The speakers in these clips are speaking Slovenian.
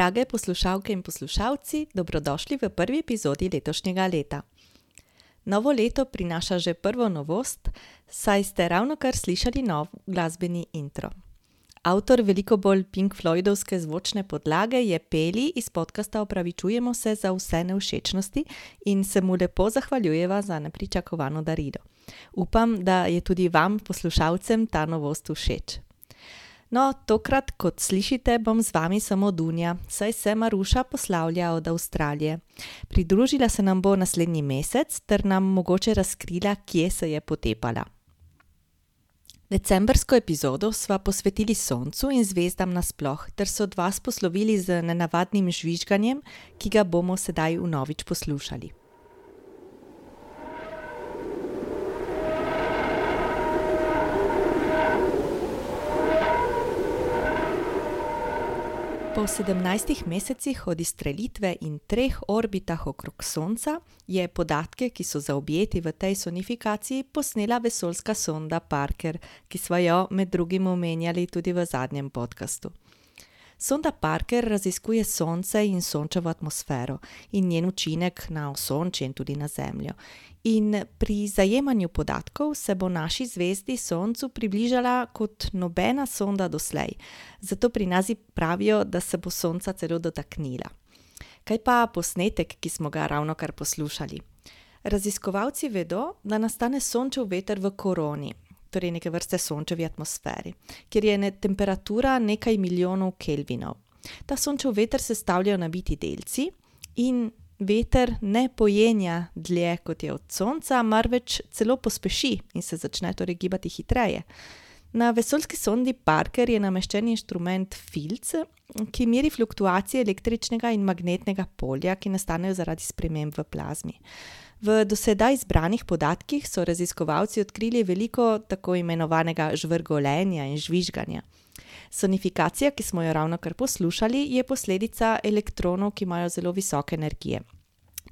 Drage poslušalke in poslušalci, dobrodošli v prvi epizodi letošnjega leta. Novo leto prinaša že prvo novost, saj ste ravno kar slišali nov glasbeni intro. Avtor veliko bolj Pink Floydovske zvočne podlage je Peli iz podcasta Opravičujemo se za vse nevšečnosti in se mu lepo zahvaljujeva za nepričakovano darilo. Upam, da je tudi vam, poslušalcem, ta novost všeč. No, tokrat, kot slišite, bom z vami samo Dunja, saj se Maruša poslavlja od Avstralije. Pridružila se nam bo naslednji mesec ter nam mogoče razkrila, kje se je potepala. Decembrsko epizodo sva posvetili Soncu in zvezdam nasploh ter se od vas poslovili z nenavadnim žvižganjem, ki ga bomo sedaj vnovič poslušali. Po sedemnajstih mesecih od izstrelitve in treh orbitah okrog Sonca je podatke, ki so zaobjeti v tej sonifikaciji, posnela vesoljska sonda Parker, ki sva jo med drugim omenjali tudi v zadnjem podkastu. Sonda Parker raziskuje Sonce in Sončevo atmosfero in njen učinek na Osončje in tudi na Zemljo. In pri zajemanju podatkov se bo naši zvezdi Soncu približala kot nobena sonda doslej, zato pri nas pravijo, da se bo Sonca celo dotaknila. Kaj pa posnetek, ki smo ga ravno kar poslušali? Raziskovalci vedo, da nastane sončev veter v koroni, torej neke vrste sončevi atmosferi, kjer je ne temperatura nekaj milijonov kelvinov. Ta sončev veter sestavljajo nabiti delci in veter ne pojenja dlje kot je od sonca, marveč celo pospeši in se začne torej gibati hitreje. Na vesoljski sondi Parker je nameščen inštrument filc, ki meri fluktuacije električnega in magnetnega polja, ki nastanejo zaradi sprememb v plazmi. V do sedaj zbranih podatkih so raziskovalci odkrili veliko tako imenovanega žvrgolenja in žvižganja. Sonifikacija, ki smo jo ravno kar poslušali, je posledica elektronov, ki imajo zelo visoke energije.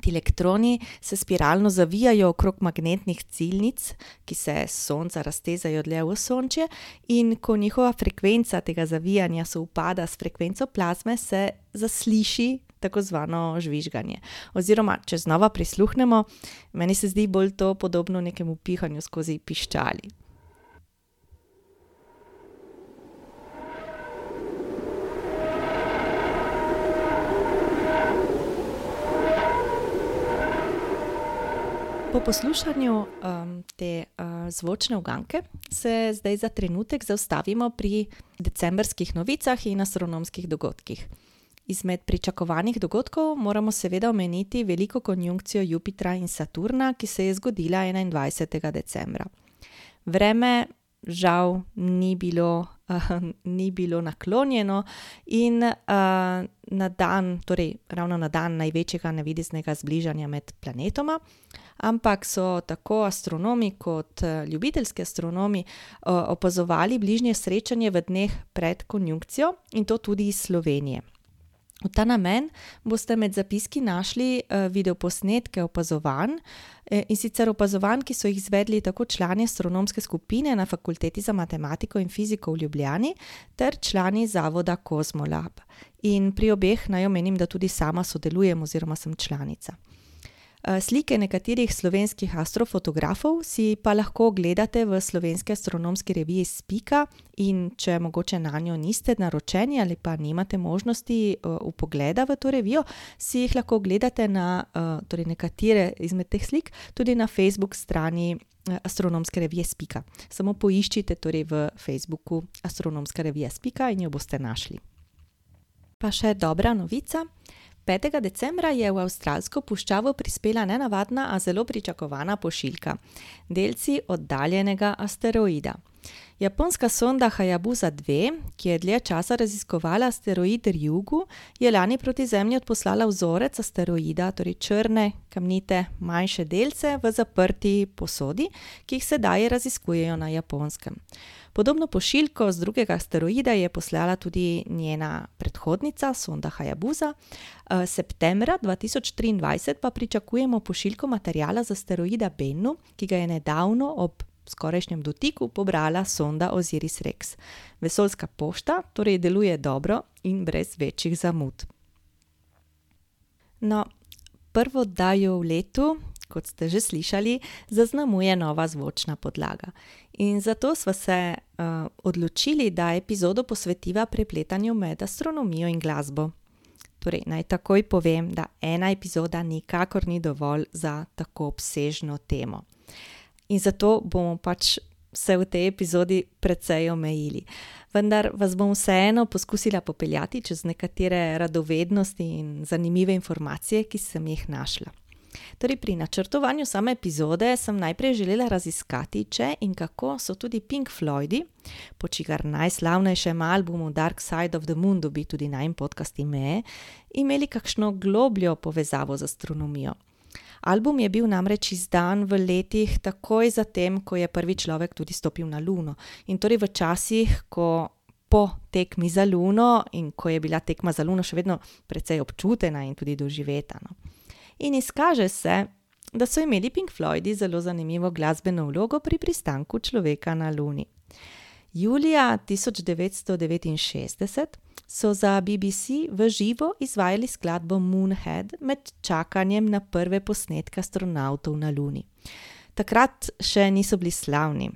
Ti elektroni se spiralno zavijajo okrog magnetnih ciljnic, ki se s Sonca raztezajo dlje v Osončje, in ko njihova frekvenca tega zavijanja sovpada s frekvenco plazme, se zasliši tako zvano žvižganje. Oziroma, če znova prisluhnemo, meni se zdi bolj to podobno nekemu pihanju skozi piščali. Po poslušanju um, te uh, zvočne uganke se zdaj za trenutek zaustavimo pri decembrskih novicah in astronomskih dogodkih. Izmed pričakovanih dogodkov moramo seveda omeniti veliko konjunkcijo Jupitra in Saturna, ki se je zgodila 21. decembra. Vreme žal ni bilo, uh, ni bilo naklonjeno in uh, na dan, torej ravno na dan največjega nevidnega zbližanja med planetoma, ampak so tako astronomi kot ljubiteljski astronomi uh, opazovali bližnje srečanje v dneh pred konjunkcijo in to tudi iz Slovenije. V ta namen boste med zapiski našli uh, videoposnetke opazovanj eh, in sicer opazovanj, ki so jih izvedli tako člani astronomske skupine na Fakulteti za matematiko in fiziko v Ljubljani, ter člani zavoda Cosmolab. In pri obeh naj omenim, da tudi sama sodelujem oziroma sem članica. Eh, slike nekaterih slovenskih astrofotografov si pa lahko ogledate v slovenski astronomski reviji Spika, in če mogoče na njo niste naročeni ali pa nimate možnosti upogleda v to revijo, si jih lahko ogledate na eh, torej nekatere izmed teh slik tudi na Facebook strani eh, astronomske revije Spika. Samo poiščite torej v Facebooku astronomska revija Spika in jo boste našli. Pa še dobra novica. 5. decembra je v avstralsko puščavo prispela nenavadna, a zelo pričakovana pošiljka: delci oddaljenega asteroida. Japonska sonda Hayabusa 2, ki je dlje časa raziskovala asteroid Ryugu, je lani proti Zemlji odposlala vzorec asteroida, torej črne, kamnite, manjše delce v zaprti posodi, ki jih sedaj raziskujejo na Japonskem. Podobno pošiljko z drugega asteroida je poslala tudi njena predhodnica, sonda Hayabusa. Septembra 2023 pa pričakujemo pošiljko materijala z asteroida Bennu, ki ga je nedavno ob skorajšnjem dotiku pobrala sonda Osiris Rex. Vesoljska pošta torej deluje dobro in brez večjih zamud. No, prvo oddajo v letu, kot ste že slišali, zaznamuje nova zvočna podlaga. In zato smo se uh, odločili, da epizodo posvetiva prepletanju med astronomijo in glasbo. Torej, naj takoj povem, da ena epizoda nikakor ni dovolj za tako obsežno temo. In zato bomo pač se v tej epizodi precej omejili. Vendar vas bom vseeno poskusila popeljati čez nekatere radovednosti in zanimive informacije, ki sem jih našla. Torej, pri načrtovanju same epizode sem najprej želela raziskati, če in kako so tudi Pink Floydi, po čigar najslavnejšem albumu Dark Side of the Moon dobi tudi najmen podcast ime, imeli kakšno globljo povezavo z astronomijo. Album je bil namreč izdan v letih takoj zatem, ko je prvi človek tudi stopil na Luno. In torej v časih, ko po tekmi za Luno in ko je bila tekma za Luno še vedno precej občutena in tudi doživeta. No in izkaže se, da so imeli Pink Floydi zelo zanimivo glasbeno vlogo pri pristanku človeka na Luni. Julija 1969 so za BBC v živo izvajali skladbo Moonhead med čakanjem na prve posnetke astronautov na Luni. Takrat še niso bili slavni,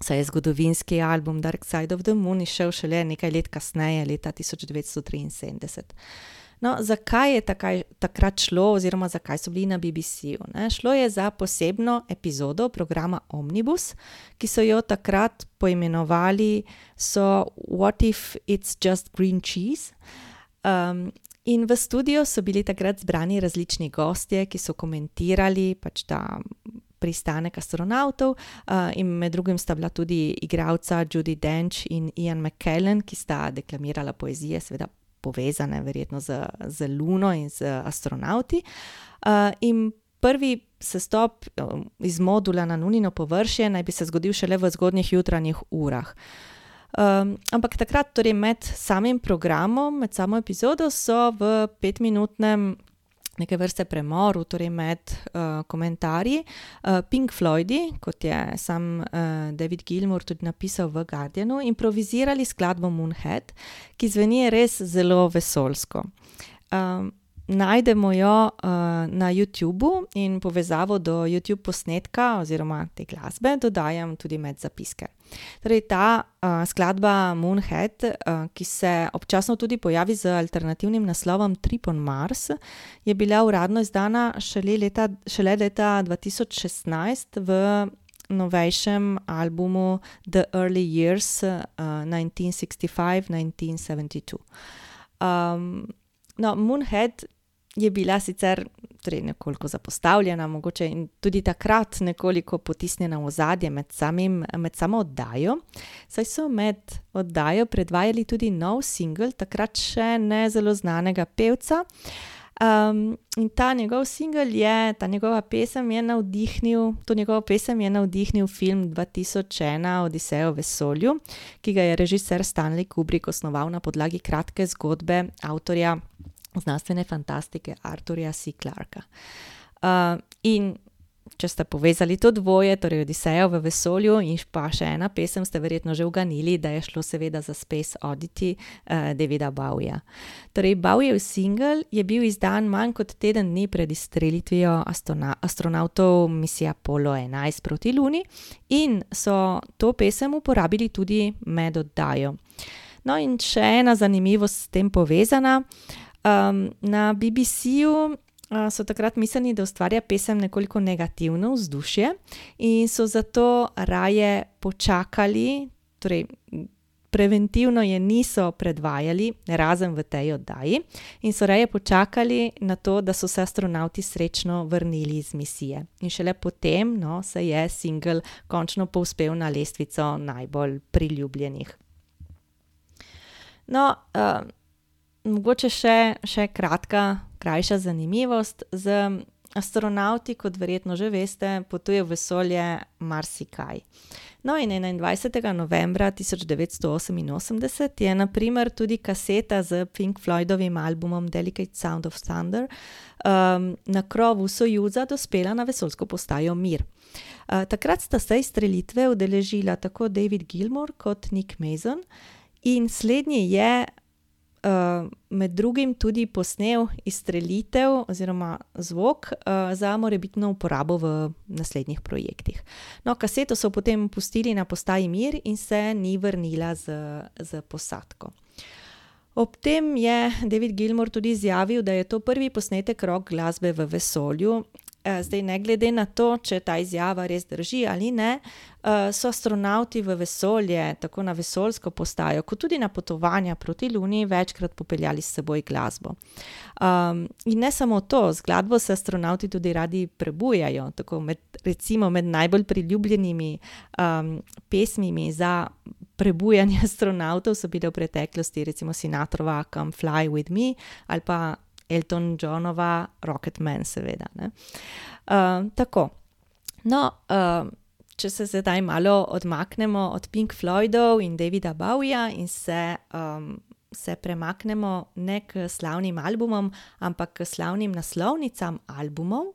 saj je zgodovinski album Dark Side of the Moon izšel šele nekaj let kasneje, leta 1973. No, zakaj je takaj, takrat šlo, oziroma zakaj so bili na BBC-ju? Šlo je za posebno epizodo programa Omnibus, ki so jo takrat poimenovali so What if it's just green cheese? Um, in v studio so bili takrat zbrani različni gostje, ki so komentirali pač ta. Pristanek astronautov, uh, in med drugim sta bila tudi igralca Judy Dench in Ian McKellen, ki sta deklamirala poezije, seveda povezane, verjetno z, z Luno in z astronauti. Uh, in prvi sestop um, iz modula na Lunino površje naj bi se zgodil šele v zgodnjih jutranjih urah. Um, ampak takrat, torej med samim programom, med samo epizodo, so v petminutnem neke vrste premoru, torej med uh, komentarji. Uh, Pink Floydi, kot je sam uh, David Gilmour tudi napisal v Guardianu, improvizirali skladbo Moonhead, ki zveni res zelo vesolsko. Um, najdemo jo uh, na YouTubu in povezavo do YouTube posnetka oziroma te glasbe dodajam tudi med zapiske. Torej, ta uh, skladba Moonhead, uh, ki se občasno tudi pojavi z alternativnim naslovom Trip on Mars, je bila uradno izdana šele leta, šele leta 2016 v novejšem albumu The Early Years uh, 1965-1972. Um, no, Moonhead je bila sicer torej nekoliko zapostavljena, mogoče tudi takrat nekoliko potisnjena v zadje med, samim, med samo oddajo, saj so med oddajo predvajali tudi nov singel, takrat še ne zelo znanega pevca. Um, in ta njegov singel je, ta njegova pesem je navdihnil, to njegovo pesem je navdihnil film 2001 Odiseja v vesolju, ki ga je režiser Stanley Kubrick osnoval na podlagi kratke zgodbe avtorja znanstvene fantastike Arturja C. Clarka. Uh, in če ste povezali to dvoje, torej Odisejo v vesolju in pa še ena pesem, ste verjetno že uganili, da je šlo seveda za Space Oddity uh, Davida Bowija. Torej, Bowijev singel je bil izdan manj kot teden dni pred izstrelitvijo astronautov misije Apollo 11 proti Luni in so to pesem uporabili tudi med oddajo. No, in še ena zanimivost s tem povezana. Um, na BBC-ju uh, so takrat mislili, da ustvarja pesem nekoliko negativno vzdušje in so zato raje počakali, torej preventivno je niso predvajali, razen v tej oddaji, in so raje počakali na to, da so se astronauti srečno vrnili iz misije. In šele potem no, se je singel končno povzpel na lestvico najbolj priljubljenih. No, uh, mogoče še, še kratka, krajša zanimivost. Z astronauti, kot verjetno že veste, potujejo v vesolje marsikaj. No, in 21. novembra 1988 je naprimer tudi kaseta z Pink Floydovim albumom Delicate Sound of Thunder um, na krovu Sojuza dospela na vesoljsko postajo Mir. Uh, takrat sta se izstrelitve udeležila tako David Gilmour kot Nick Mason, in slednji je uh, med drugim tudi posnel izstrelitev oziroma zvok uh, za morebitno uporabo v naslednjih projektih. No, kaseto so potem pustili na postaji Mir in se ni vrnila z, z posadko. Ob tem je David Gilmour tudi izjavil, da je to prvi posnetek rock glasbe v vesolju zdaj, ne glede na to, če ta izjava res drži ali ne, eh, so astronauti v vesolje, tako na vesoljsko postajo, kot tudi na potovanja proti Luni, večkrat popeljali s seboj glasbo. Um, in ne samo to, z glasbo se astronauti tudi radi prebujajo. Med, recimo med najbolj priljubljenimi um, pesmimi za prebujanje astronautov so bile v preteklosti, recimo Sinatrova, Come Fly with Me ali pa Elton Johnova, Rocketman, seveda. Uh, tako. No, uh, če se zdaj malo odmaknemo od Pink Floydov in Davida Bowija in se, um, se premaknemo ne k slavnim albumom, ampak k slavnim naslovnicam albumov,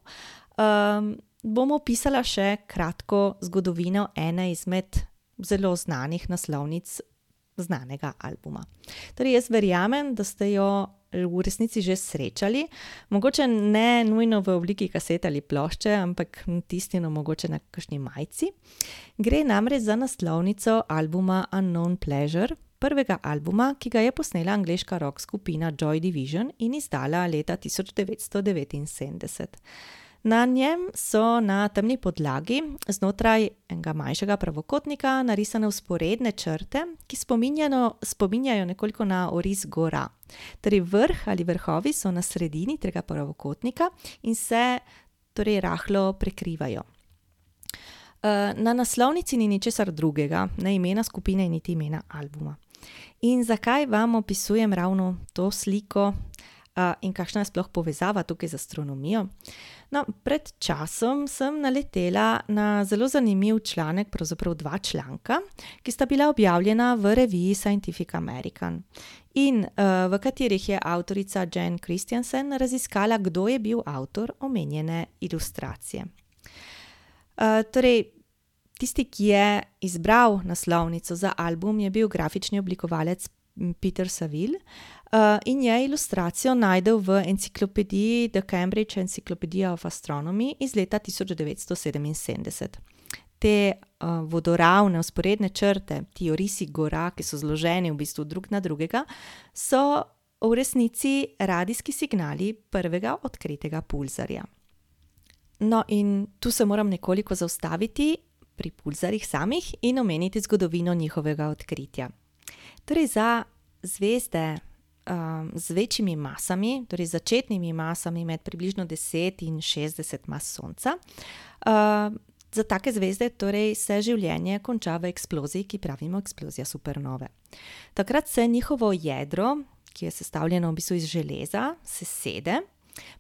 um, bomo opisala še kratko zgodovino ene izmed zelo znanih naslovnic znanega albuma. Torej, jaz verjamem, da ste jo v resnici že srečali, mogoče ne nujno v obliki kasete ali plošče, ampak tistino mogoče na kakšni majci. Gre namreč za naslovnico albuma Unknown Pleasure, prvega albuma, ki ga je posnela angliška rock skupina Joy Division in izdala leta 1979. Na njem so na temni podlagi znotraj enega manjšega pravokotnika narisane usporedne črte, ki spominjajo nekoliko na oris gora. Torej, vrh ali vrhovi so na sredini tega pravokotnika in se torej rahlo prekrivajo. Eh, na naslovnici ni ničesar drugega, ne imena skupine, niti imena albuma. In zakaj vam opisujem ravno to sliko eh, in kakšna je sploh povezava tukaj z astronomijo? No, pred časom sem naletela na zelo zanimiv članek, pravzaprav dva članka, ki sta bila objavljena v reviji Scientific American in uh, v katerih je avtorica Jen Christiansen raziskala, kdo je bil avtor omenjene ilustracije. Uh, torej, tisti, ki je izbral naslovnico za album, je bil grafični oblikovalec Peter Saville. Uh, in je ilustracijo najdel v enciklopediji The Cambridge Encyclopedia of Astronomy iz leta 1977. Te uh, vodoravne, usporedne črte, ti orisi gora, ki so zloženi v bistvu drug na drugega, so v resnici radijski signali prvega odkritega pulzarja. No, in tu se moram nekoliko zaustaviti pri pulzarjih samih in omeniti zgodovino njihovega odkritja. Torej, za zvezde um, z večjimi masami, torej začetnimi masami med približno 10 in 60 mas Sonca. Uh, za take zvezde torej se življenje konča v eksploziji, ki pravimo eksplozija supernove. Takrat se njihovo jedro, ki je sestavljeno v bistvu iz železa, sesede,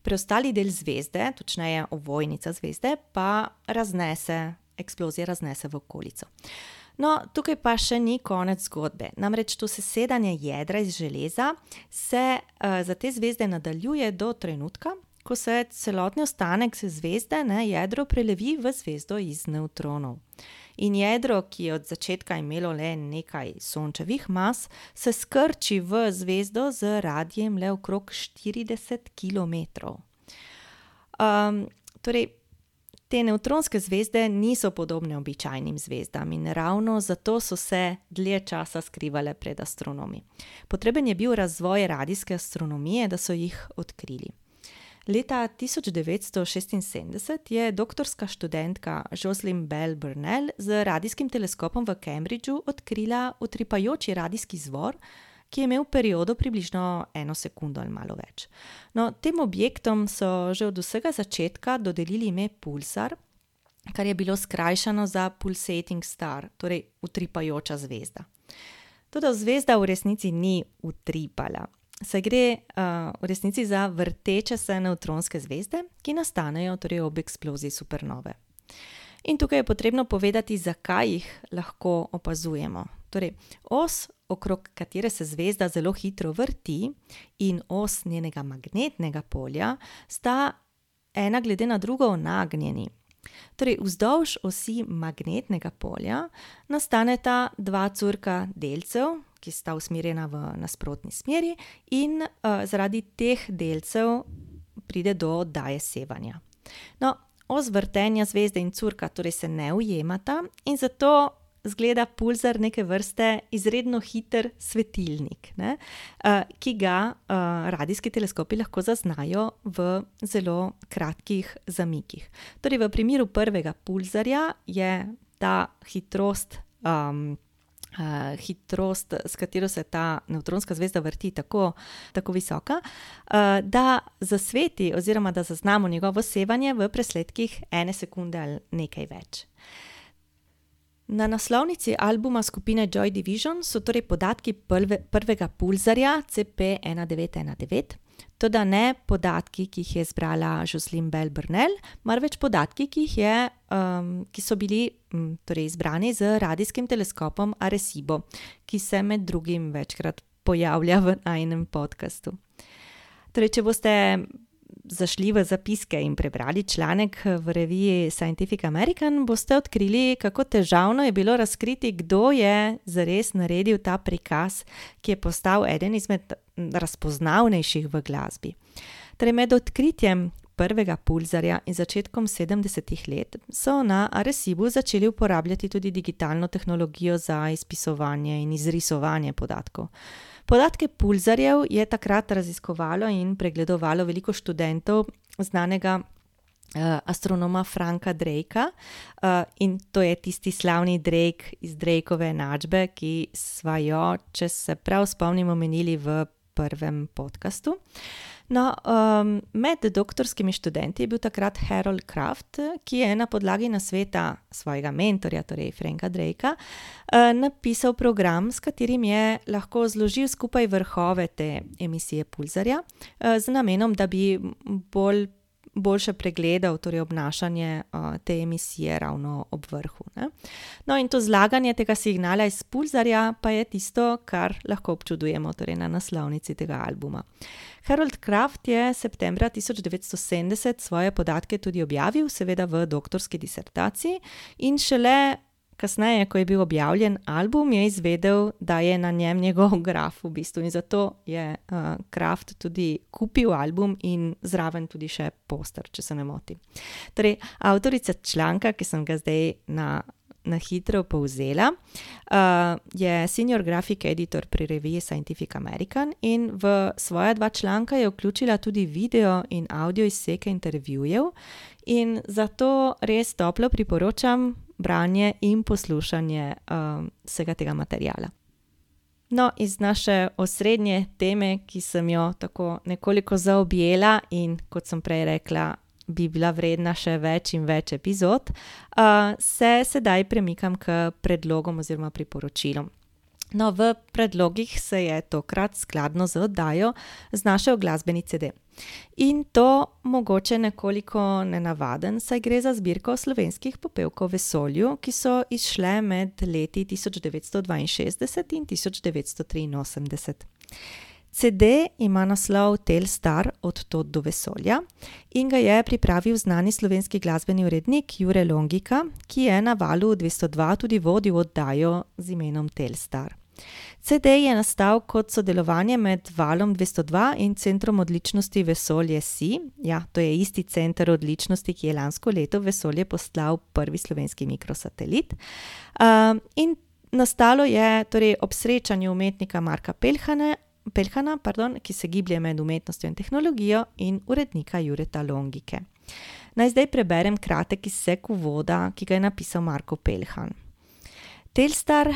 preostali del zvezde, točneje ovojnica zvezde, pa raznese, eksplozija raznese v okolico. No, tukaj pa še ni konec zgodbe. Namreč to sesedanje jedra iz železa se uh, za te zvezde nadaljuje do trenutka, ko se celotni ostanek zvezde, ne, jedro, prelevi v zvezdo iz nevtronov. In jedro, ki je od začetka imelo le nekaj sončevih mas, se skrči v zvezdo z radijem le okrog 40 km. Um, torej, Te nevtronske zvezde niso podobne običajnim zvezdam in ravno zato so se dlje časa skrivale pred astronomi. Potreben je bil razvoj radijske astronomije, da so jih odkrili. Leta 1976 je doktorska študentka Jocelyn Bell Burnell z radijskim teleskopom v Cambridgeu odkrila utripajoči radijski zvor, ki je imel periodo približno eno sekundo ali malo več. No, tem objektom so že od vsega začetka dodelili ime Pulsar, kar je bilo skrajšano za Pulsating Star, torej utripajoča zvezda. Tudi zvezda v resnici ni utripala. Saj gre uh, v resnici za vrteče se nevtronske zvezde, ki nastanejo torej ob eksploziji supernove. In tukaj je potrebno povedati, zakaj jih lahko opazujemo. Torej, os, okrog katere se zvezda zelo hitro vrti, in os njenega magnetnega polja sta ena glede na drugo nagnjeni. Torej, vzdolž osi magnetnega polja nastaneta dva curka delcev, ki sta usmerjena v nasprotni smeri, in uh, zaradi teh delcev pride do oddaje sevanja. No, os vrtenja zvezde in curka torej se ne ujemata in zato zgleda pulzar neke vrste izredno hiter svetilnik, ne, uh, ki ga uh, radijski teleskopi lahko zaznajo v zelo kratkih zamikih. Torej, v primeru prvega pulzarja je ta hitrost. Um, Uh, hitrost, s katero se ta nevtronska zvezda vrti, tako, tako visoka, uh, da zasveti, oziroma da zaznamo njegovo sevanje v presledkih ene sekunde ali nekaj več. Na naslovnici albuma skupine Joy Division so torej podatki prve, prvega pulzarja CP1919, tudi ne podatki, ki jih je zbrala Jocelyn Bell Burnell, marveč podatki, ki, je, um, ki so bili um, torej izbrani z radijskim teleskopom Arecibo, ki se med drugim večkrat pojavlja v enem podkastu. Torej, če boste zašli v zapiske in prebrali članek v reviji Scientific American, boste odkrili, kako težavno je bilo razkriti, kdo je zares naredil ta prikaz, ki je postal eden izmed razpoznavnejših v glasbi. Torej, med odkritjem prvega pulzarja in začetkom 70-ih let so na Arecibu začeli uporabljati tudi digitalno tehnologijo za izpisovanje in izrisovanje podatkov. Podatke pulzarjev je takrat raziskovalo in pregledovalo veliko študentov znanega uh, astronoma Franka Drakea uh, in to je tisti slavni Drake iz Drakeove enačbe, ki sva jo, če se prav spomnimo, menili v prvem podkastu. No, um, med doktorskimi študenti je bil takrat Harold Kraft, ki je na podlagi nasveta svojega mentorja, torej Franka Drakea, uh, napisal program, s katerim je lahko zložil skupaj vrhove te emisije pulzarja, uh, z namenom, da bi bolj boljše pregledal torej obnašanje uh, te emisije ravno ob vrhu. Ne? No, in to zlaganje tega signala iz pulzarja pa je tisto, kar lahko občudujemo torej na naslovnici tega albuma. Harold Kraft je septembra 1970 svoje podatke tudi objavil, seveda v doktorski disertaciji, in šele kasneje, ko je bil objavljen album, je izvedel, da je na njem njegov graf v bistvu in zato je uh, Kraft tudi kupil album in zraven tudi še poster, če se ne motim. Torej, avtorica članka, ki sem ga zdaj na. Na hitro povzela, uh, je senior graphic editor pri reviji Scientific American in v svoja dva članka je vključila tudi video in audio izseke intervjujev, in zato res toplo priporočam branje in poslušanje um, vsega tega materijala. No, iz naše osrednje teme, ki sem jo tako nekoliko zaobjela in kot sem prej rekla, bi bila vredna še več in več epizod, uh, se sedaj premikam k predlogom oziroma priporočilom. No, v predlogih se je tokrat skladno z oddajo znašel glasbeni CD. In to mogoče nekoliko nenavaden, saj gre za zbirko slovenskih popevkov v vesolju, ki so izšle med leti 1962 in 1983. CD ima naslov Telstar od tod do vesolja in ga je pripravil znani slovenski glasbeni urednik Jure Longika, ki je na valu 202 tudi vodil oddajo z imenom Telstar. CD je nastal kot sodelovanje med Valom 202 in Centrom odličnosti Vesolje SI. Ja, to je isti center odličnosti, ki je lansko leto v vesolje poslal prvi slovenski mikrosatelit. Uh, in nastalo je torej ob srečanju umetnika Marka Pelhane, Pelhana, pardon, ki se giblje med umetnostjo in tehnologijo, in urednika Jureta Longike. Naj zdaj preberem kratek izsek uvoda, ki ga je napisal Marko Pelhan. Telstar uh,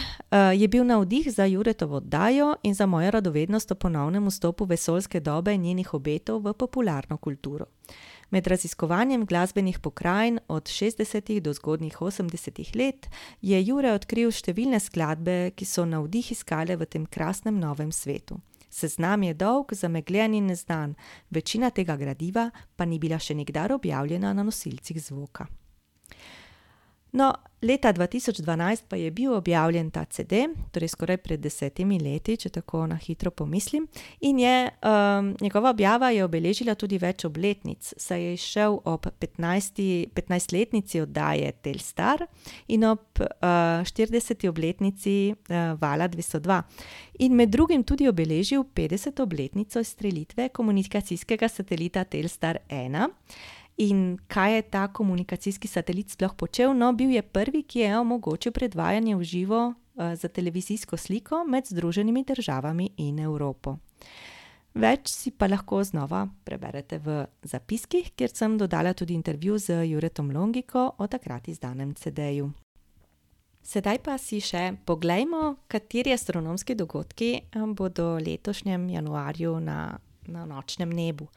je bil navdih za Juretovo oddajo in za mojo radovednost o ponovnem vstopu vesoljske dobe in njenih obetov v popularno kulturo. Med raziskovanjem glasbenih pokrajin od 60. do zgodnjih 80. let je Jure odkril številne skladbe, ki so navdih iskale v tem krasnem novem svetu. Seznam je dolg, zamegljen in neznan, večina tega gradiva pa ni bila še nikdar objavljena na nosilcih zvoka. No, leta 2012 pa je bil objavljen ta CD, torej skoraj pred desetimi leti, če tako na hitro pomislim, in je, um, njegova objava je obeležila tudi več obletnic, saj je izšel ob petnajstletnici oddaje Telstar in ob uh, štirideseti obletnici uh, Vala dvesto dva. In med drugim tudi obeležil petdeseto obletnico izstrelitve komunikacijskega satelita Telstar ena. In kaj je ta komunikacijski satelit sploh počel? No, bil je prvi, ki je omogočil predvajanje v živo uh, za televizijsko sliko med Združenimi državami in Evropo. Več si pa lahko znova preberete v zapiskih, kjer sem dodala tudi intervju z Juretom Longiko o takrat izdanem CD-ju. Sedaj pa si še poglejmo, kateri astronomski dogodki bodo letošnjem januarju na na nočnem nebu.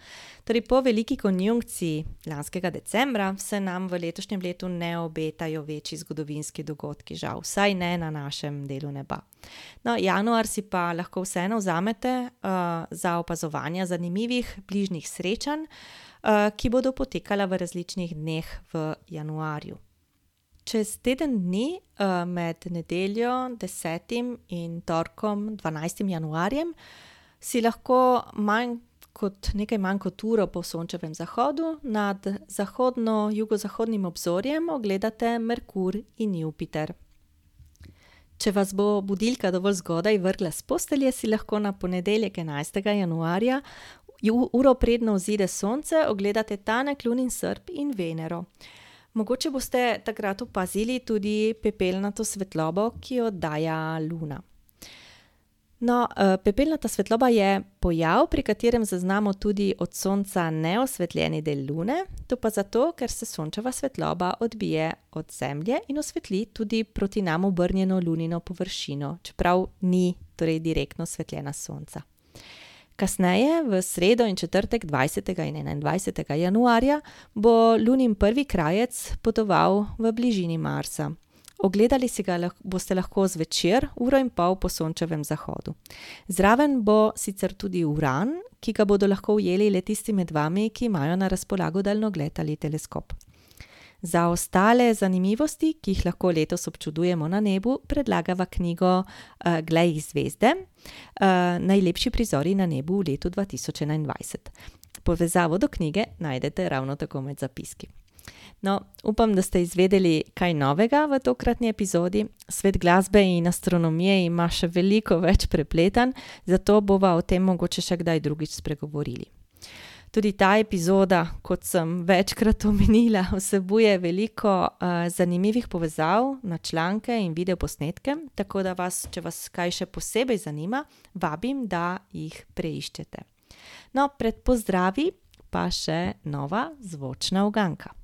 Torej, po veliki konjunkciji lanskega decembra se nam v letošnjem letu ne obetajo večji zgodovinski dogodki, žal, vsaj ne na našem delu neba. No, januar si pa lahko vseeno vzamete uh, za opazovanje zanimivih bližnjih srečanj, uh, ki bodo potekala v različnih dneh v januarju. Čez teden dni, uh, med nedeljo 10. in torkom 12. januarjem, si lahko manj kot nekaj manj kot uro po sončevem zahodu nad zahodno-jugozahodnim obzorjem ogledate Merkur in Jupiter. Če vas bo budilka dovolj zgodaj vrgla s postelje, si lahko na ponedeljek 11. januarja, uro predno vzide sonce, ogledate tanek lunin srp in Venero. Mogoče boste takrat opazili tudi pepelnato svetlobo, ki jo oddaja Luna. No, eh, pepelnata svetloba je pojav, pri katerem zaznamo tudi od Sonca neosvetljeni del Lune, to pa zato, ker se sončeva svetloba odbije od Zemlje in osvetli tudi proti nam obrnjeno lunino površino, čeprav ni torej direktno osvetljena Sonca. Kasneje, v sredo in četrtek 20. in 21. januarja, bo Lunin prvi krajec potoval v bližini Marsa. Ogledali si ga boste lahko zvečer, uro in pol po sončevem zahodu. Zraven bo sicer tudi uran, ki ga bodo lahko ujeli le tisti med vami, ki imajo na razpolago daljnogled ali teleskop. Za ostale zanimivosti, ki jih lahko letos občudujemo na nebu, predlagava knjigo uh, Glej zvezde, uh, najlepši prizori na nebu v letu 2021. Povezavo do knjige najdete ravno tako med zapiski. No, upam, da ste izvedeli kaj novega v tokratni epizodi. Svet glasbe in astronomije ima še veliko več prepletanj, zato bova o tem mogoče še kdaj drugič spregovorili. Tudi ta epizoda, kot sem večkrat omenila, vsebuje veliko uh, zanimivih povezav na članke in videoposnetke, tako da vas, če vas kaj še posebej zanima, vabim, da jih preiščete. No, pred pozdravi pa še nova zvočna uganka.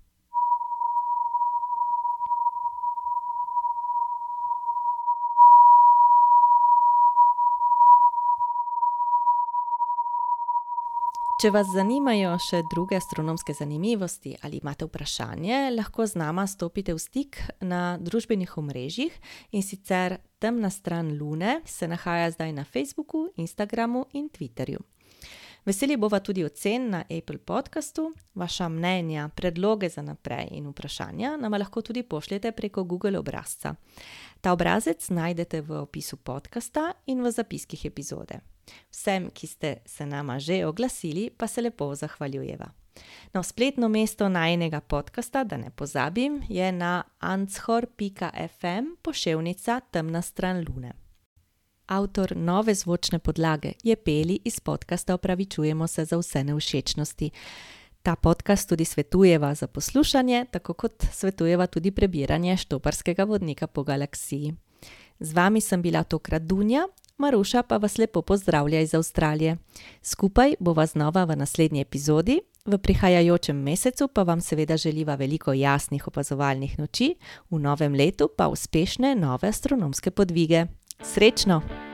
Če vas zanimajo še druge astronomske zanimivosti ali imate vprašanje, lahko z nama stopite v stik na družbenih omrežjih in sicer temna stran Lune se nahaja zdaj na Facebooku, Instagramu in Twitterju. Veseli bova tudi ocen na Apple podcastu, vaša mnenja, predloge za naprej in vprašanja nam lahko tudi pošljete preko Google obrazca. Ta obrazec najdete v opisu podcasta in v zapiskih epizode. Vsem, ki ste se nama že oglasili, pa se lepo zahvaljujeva. No, spletno mesto najnega podcasta, da ne pozabim, je na anchor.fm poševnica temna stran lune. Avtor nove zvočne podlage je Peli iz podcasta Opravičujemo se za vse neušečnosti. Ta podcast tudi svetujeva za poslušanje, tako kot svetujeva tudi prebiranje štoparskega vodnika po galaksiji. Z vami sem bila tokrat Dunja, Maruša pa vas lepo pozdravlja iz Avstralije. Skupaj bova znova v naslednji epizodi, v prihajajočem mesecu pa vam seveda želiva veliko jasnih opazovalnih noči, v novem letu pa uspešne nove astronomske podvige. Srečno!